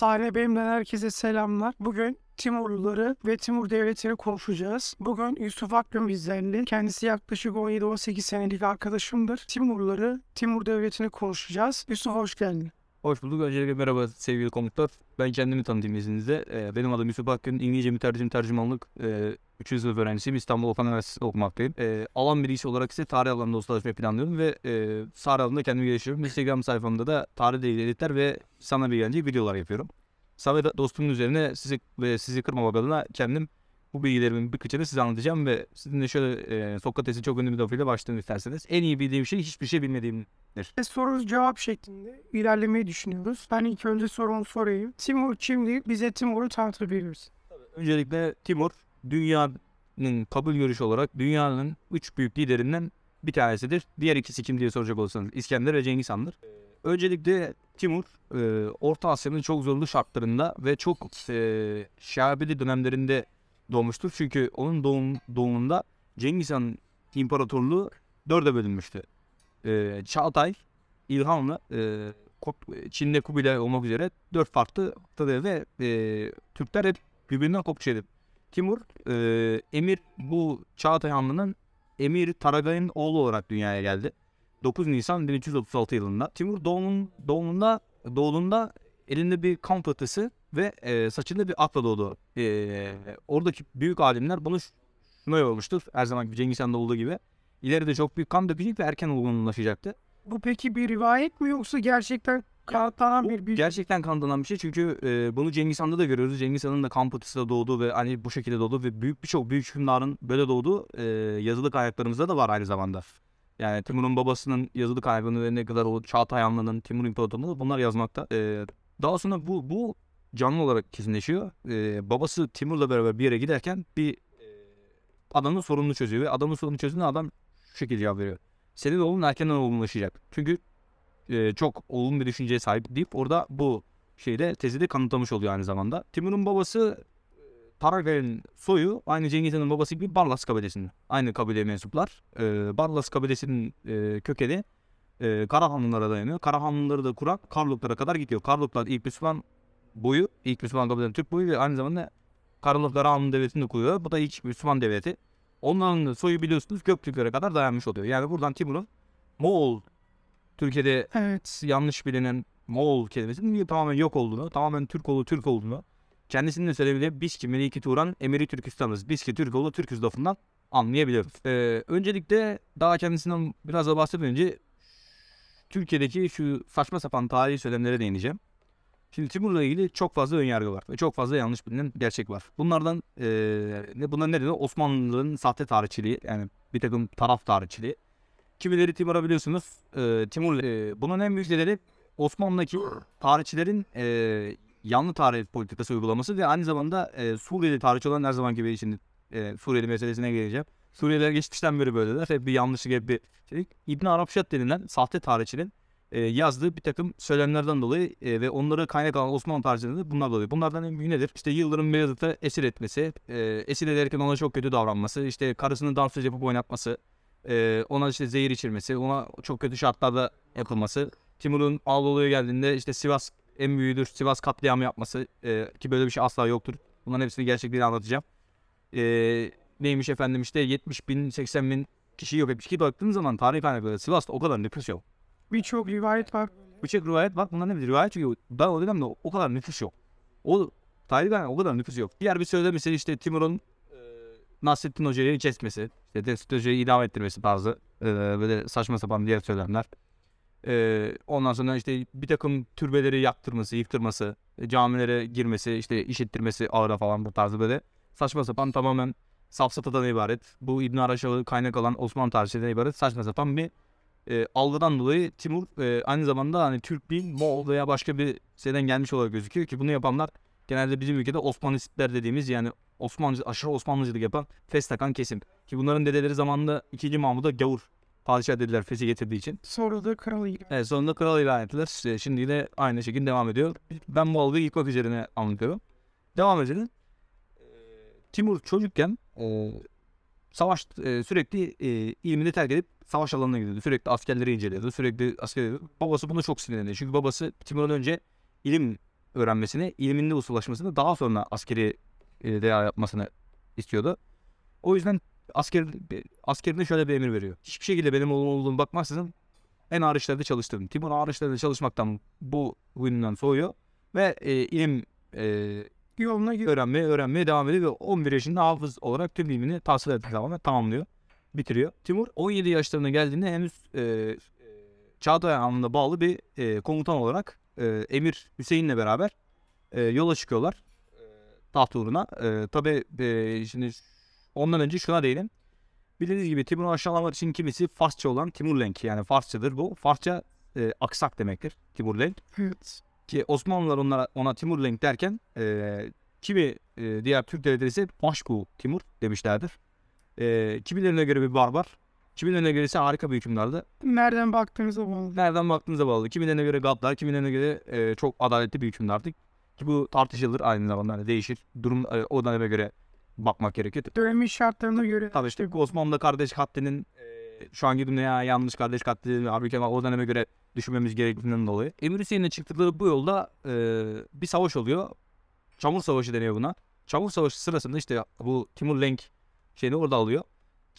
Sahne Bey'imden herkese selamlar. Bugün Timurluları ve Timur Devleti'ni konuşacağız. Bugün Yusuf Akgün bizlerle. Kendisi yaklaşık 17-18 senelik arkadaşımdır. Timurluları, Timur Devleti'ni konuşacağız. Yusuf hoş geldin. Hoş bulduk. Öncelikle merhaba sevgili konuklar. Ben kendimi tanıtayım izninizle. Ee, benim adım Yusuf Akgün. İngilizce mütercim tercümanlık. E, 3. sınıf öğrencisiyim. İstanbul Okan Üniversitesi'nde okumaktayım. E, alan birisi olarak ise tarih alanında ustalaşmayı planlıyorum ve e, tarih alanında kendimi geliştiriyorum. Instagram sayfamda da tarihle ilgili editler ve sana bir gelecek videolar yapıyorum. Sana da dostumun üzerine sizi ve sizi kırmamak adına kendim bu bilgilerimin bir kıçını size anlatacağım ve sizinle şöyle e, Sokrates'in çok ünlü bir lafıyla başlayalım isterseniz. En iyi bildiğim şey hiçbir şey bilmediğimdir. Soru cevap şeklinde ilerlemeyi düşünüyoruz. Ben ilk önce sorumu sorayım. Timur kimdi? Bize Timur'u tanıtabilir misin? Öncelikle Timur dünyanın kabul görüşü olarak dünyanın üç büyük liderinden bir tanesidir. Diğer ikisi kim diye soracak olursanız İskender ve Cengiz Han'dır. Öncelikle Timur e, Orta Asya'nın çok zorlu şartlarında ve çok e, şaibeli dönemlerinde doğmuştur. Çünkü onun doğum, doğumunda Cengiz Han İmparatorluğu dörde bölünmüştü. E, Çağatay, İlhanlı, e, Kop- Çin'de Kubilay olmak üzere dört farklı ve e, Türkler hep birbirinden kopuşuydu. Timur, e, Emir bu Çağatay Hanlığı'nın Emir Taragay'ın oğlu olarak dünyaya geldi. 9 Nisan 1336 yılında. Timur doğumun, doğumunda, doğduğunda elinde bir kan fıtısı ve e, saçında bir akla doğdu. E, oradaki büyük alimler bunu şuna yormuştur. Her zaman gibi Cengiz Han'da olduğu gibi. İleride çok büyük kan dökecek ve erken olgunlaşacaktı. Bu peki bir rivayet mi yoksa gerçekten kanıtlanan bir bilgi? Gerçekten kanıtlanan bir şey çünkü e, bunu Cengiz Han'da da görüyoruz. Cengiz Han'ın da kan pıhtısıyla doğduğu ve hani bu şekilde doğduğu ve büyük birçok büyük hükümdarın böyle doğduğu e, yazılı kaynaklarımızda da var aynı zamanda. Yani Timur'un babasının yazılı kaynaklarını ve ne kadar o Çağatay Hanlığı'nın Timur İmparatorluğu bunlar yazmakta. E, daha sonra bu bu canlı olarak kesinleşiyor. E, babası Timur'la beraber bir yere giderken bir e, adamın sorununu çözüyor ve adamın sorununu çözdüğünde adam şu şekilde cevap veriyor. Senin oğlun erkenden olgunlaşacak. Çünkü e, çok olumlu bir düşünceye sahip deyip orada bu şeyde tezi de kanıtlamış oluyor aynı zamanda. Timur'un babası e, Taragay'ın soyu aynı Cengiz Han'ın babası gibi Barlas kabilesinin. Aynı kabileye mensuplar. E, Barlas kabilesinin e, kökeni e, Karahanlılara dayanıyor. Karahanlıları da kuran Karluklara kadar gidiyor. Karluklar ilk Müslüman boyu, ilk Müslüman kabilenin Türk boyu ve aynı zamanda Karluklar Hanlı devletini de kuruyor. Bu da ilk Müslüman devleti. Onların soyu biliyorsunuz Göktürklere kadar dayanmış oluyor. Yani buradan Timur'un Moğol Türkiye'de Evet. yanlış bilinen Moğol kelimesinin tamamen yok olduğunu, tamamen Türk oğlu Türk olduğunu, kendisinin de söylediği biz ki Meliki Turan Emiri Türkistan'ız, biz ki Türk oğlu Türküz lafından anlayabiliyoruz. Ee, öncelikle daha kendisinden biraz da bahsetmeden önce Türkiye'deki şu saçma sapan tarihi söylemlere değineceğim. Şimdi Timur'la ilgili çok fazla önyargı var ve çok fazla yanlış bilinen gerçek var. Bunlardan eee ne bunlar ne dedi? Osmanlı'nın sahte tarihçiliği yani bir takım taraf tarihçiliği. Kimileri Timur'a biliyorsunuz eee Timur eee, bunun en büyük nedeni Osmanlı'daki tarihçilerin eee yanlı tarih politikası uygulaması ve aynı zamanda eee Suriyeli tarihçi olan her zaman gibi şimdi eee Suriyeli meselesine geleceğim. Suriyeliler geçmişten beri böyleler. Hep bir yanlışlık hep bir şey. İbn Arapşat denilen sahte tarihçinin e, yazdığı bir takım söylemlerden dolayı e, ve onları kaynak alan Osmanlı tarihçilerinde bunlar dolayı. Bunlardan en büyüğü nedir? İşte Yıldırım Beyazıt'ı esir etmesi, e, esir ederken ona çok kötü davranması, işte karısını dansöz yapıp oynatması, e, ona işte zehir içirmesi, ona çok kötü şartlarda yapılması. Timur'un Ağlıoğlu'ya geldiğinde işte Sivas en büyüğüdür, Sivas katliamı yapması e, ki böyle bir şey asla yoktur. Bunların hepsini gerçekliğini anlatacağım. E, neymiş efendim işte 70 bin, 80 bin kişi yok etmiş ki baktığın zaman tarih kaynakları Sivas'ta o kadar nüfus yok. Birçok rivayet var. Birçok rivayet var. Bunlar ne bir rivayet çünkü daha o dönemde o kadar nüfus yok. O tarih kaynağı o kadar nüfus yok. Diğer bir söylem ise işte Timur'un Nasrettin Hoca'yı kesmesi, işte Nasrettin Hoca'yı idam ettirmesi tarzı e, böyle saçma sapan diğer söylemler. E, ondan sonra işte bir takım türbeleri yaktırması, yıktırması, e, camilere girmesi, işte işittirmesi ağıra falan bu tarzı böyle saçma sapan tamamen safsatadan ibaret. Bu İbn Araşav'ı kaynak alan Osmanlı tarihçilerinden ibaret saçma sapan bir e, algıdan dolayı Timur e, aynı zamanda hani Türk değil Moğol veya başka bir şeyden gelmiş olarak gözüküyor ki bunu yapanlar genelde bizim ülkede Osmanistler dediğimiz yani Osmanlı aşırı Osmanlıcılık yapan fes takan kesim. Ki bunların dedeleri zamanında 2. Mahmud'a gavur padişah dediler fesi getirdiği için. Sonra da kral ilan. Evet, sonunda kral ilan ettiler. İşte şimdi de aynı şekilde devam ediyor. Ben bu algıyı yıkmak üzerine anlatıyorum. Devam edelim. Ee, Timur çocukken e, savaş e, sürekli e, ilmini terk edip savaş alanına gidiyordu. Sürekli askerleri inceliyordu. Sürekli asker Babası buna çok sinirlendi. Çünkü babası Timur'dan önce ilim öğrenmesini, ilminde ustalaşmasını daha sonra askeri e, yapmasını istiyordu. O yüzden asker askerine şöyle bir emir veriyor. Hiçbir şekilde benim oğlum olduğum bakmaksızın en ağır işlerde çalıştırın. Timur ağır işlerde çalışmaktan bu huyundan soğuyor ve e, ilim e, Yoluna gir. öğrenmeye öğrenmeye devam ediyor ve 11 yaşında hafız olarak tüm ilmini tahsil ettiği zaman tamamlıyor. Bitiriyor. Timur 17 yaşlarına geldiğinde henüz e, e, Çağatay Hanı'na bağlı bir e, komutan olarak e, Emir Hüseyin'le beraber e, yola çıkıyorlar. E, taht uğruna. E, Tabi şimdi ondan önce şuna değinelim. Bildiğiniz gibi Timur'u aşağılamak için kimisi Farsça olan Timurlenk yani Farsçadır bu. Farsça e, aksak demektir Timurlenk. Evet. Ki Osmanlılar onlara, ona Timurlenk derken e, kimi e, diğer Türk devletleri ise Başku Timur demişlerdir. E, kimilerine göre bir barbar, kimilerine göre ise harika bir hükümdardı. Nereden baktığınıza bağlı. Nereden baktığınıza bağlı. Kimilerine göre gaddar, kimilerine göre e, çok adaletli bir hükümdardı. Ki bu tartışılır aynı zamanda hani değişir. Durum e, o döneme göre bakmak gerekir. Dönemin şartlarına göre. Tabii işte Osmanlı kardeş katlinin e, şu anki dünya yanlış kardeş katli halbuki ama o döneme göre düşünmemiz gerektiğinden dolayı. Emir Hüseyin'le çıktıkları bu yolda e, bir savaş oluyor. Çamur Savaşı deniyor buna. Çamur Savaşı sırasında işte bu Timur Lenk şeyini orada alıyor.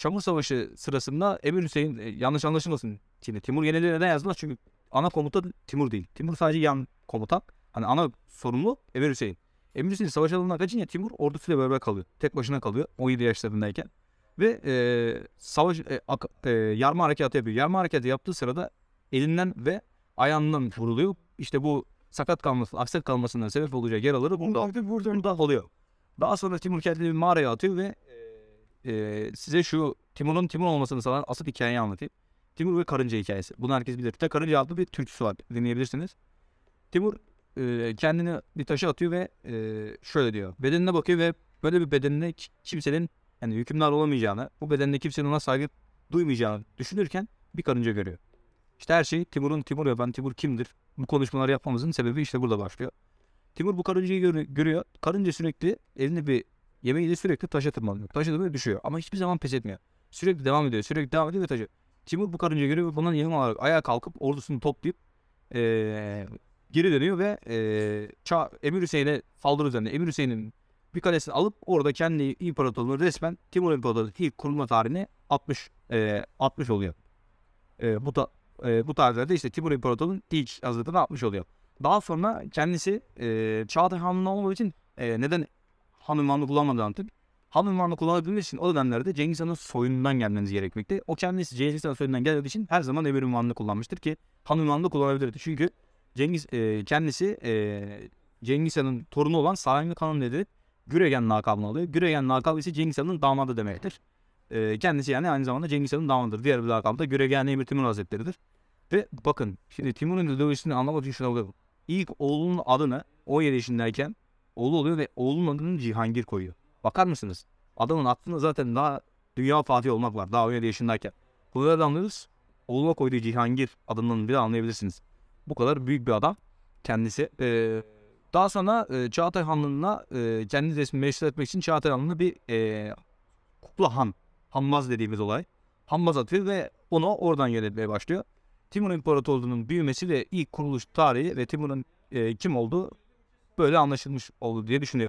Çamur Savaşı sırasında Emir Hüseyin e, yanlış anlaşılmasın. Şimdi Timur yeniliği neden yazdılar? Çünkü ana komuta Timur değil. Timur sadece yan komutan. Hani ana sorumlu Emir Hüseyin. Emir Hüseyin savaş alanına kaçınca Timur ordusuyla beraber kalıyor. Tek başına kalıyor 17 yaşlarındayken. Ve e, savaş e, ak- e, yarma harekatı yapıyor. Yarma harekatı yaptığı sırada elinden ve ayağından vuruluyor. İşte bu sakat kalması, aksat kalmasından sebep olacak yaraları Burada burada. burada oluyor. Daha sonra Timur kendini bir mağaraya atıyor ve e, size şu Timur'un Timur olmasını sağlayan asıl hikayeyi anlatayım. Timur ve karınca hikayesi. Bunu herkes bilir. Tek karınca adlı bir türküsü var. Dinleyebilirsiniz. Timur e, kendini bir taşa atıyor ve e, şöyle diyor. Bedenine bakıyor ve böyle bir bedenine ki- kimsenin yani hükümdar olamayacağını, bu bedenine kimsenin ona saygı duymayacağını düşünürken bir karınca görüyor. İşte her şey Timur'un Timur yapan Timur kimdir? Bu konuşmaları yapmamızın sebebi işte burada başlıyor. Timur bu karıncayı gör- görüyor. Karınca sürekli elinde bir yemeğiyle sürekli taşa tırmanıyor. Taşa tırmanıyor düşüyor ama hiçbir zaman pes etmiyor. Sürekli devam ediyor. Sürekli devam ediyor ve taşı. Timur bu karıncayı görüyor ve bundan ilham alarak ayağa kalkıp ordusunu toplayıp eee, geri dönüyor ve eee Ça Emir Hüseyin'e saldırı üzerine. Emir Hüseyin'in bir kalesini alıp orada kendi imparatorluğunu resmen Timur İmparatorluğu ilk kurulma tarihine 60 eee 60 oluyor. Eee, bu da eee, bu tarihlerde işte Timur İmparatorluğu'nun ilk hazırlığını 60 oluyor. Daha sonra kendisi eee Çağatay Hanı'nın olmadığı için eee, neden Han ünvanını kullanmadığını anlatayım. Han ünvanını kullanabilmek için o dönemlerde Cengiz Han'ın soyundan gelmeniz gerekmekte. O kendisi Cengiz Han soyundan geldiği için her zaman emir ünvanını kullanmıştır ki Han ünvanını kullanabilirdi. Çünkü Cengiz eee, kendisi eee, Cengiz Han'ın torunu olan Saraylı Kan'ın dedi Güregen lakabını alıyor. Güregen lakabı ise Cengiz Han'ın damadı demektir. Eee, kendisi yani aynı zamanda Cengiz Han'ın damadıdır. Diğer bir lakabı da Güregen Emir Timur Hazretleri'dir. Ve bakın şimdi Timur'un ideolojisini anlamak için şuna bakalım. İlk oğlunun adını 17 yaşındayken oğlu oluyor ve oğlunun adını Cihangir koyuyor. Bakar mısınız? Adamın aklında zaten daha dünya fatihi olmak var. Daha 17 yaşındayken. Bunu nereden anlıyoruz? Oğluna koyduğu Cihangir adından bile anlayabilirsiniz. Bu kadar büyük bir adam kendisi. Ee, daha sonra e, Çağatay Hanlığı'na e, kendi resmini meşhur etmek için Çağatay Hanlığı'na bir e, kukla han, Hanbaz dediğimiz olay. Hanbaz atıyor ve onu oradan yönetmeye başlıyor. Timur İmparatorluğu'nun büyümesi ve ilk kuruluş tarihi ve Timur'un e, kim olduğu böyle anlaşılmış oldu diye düşünüyorum.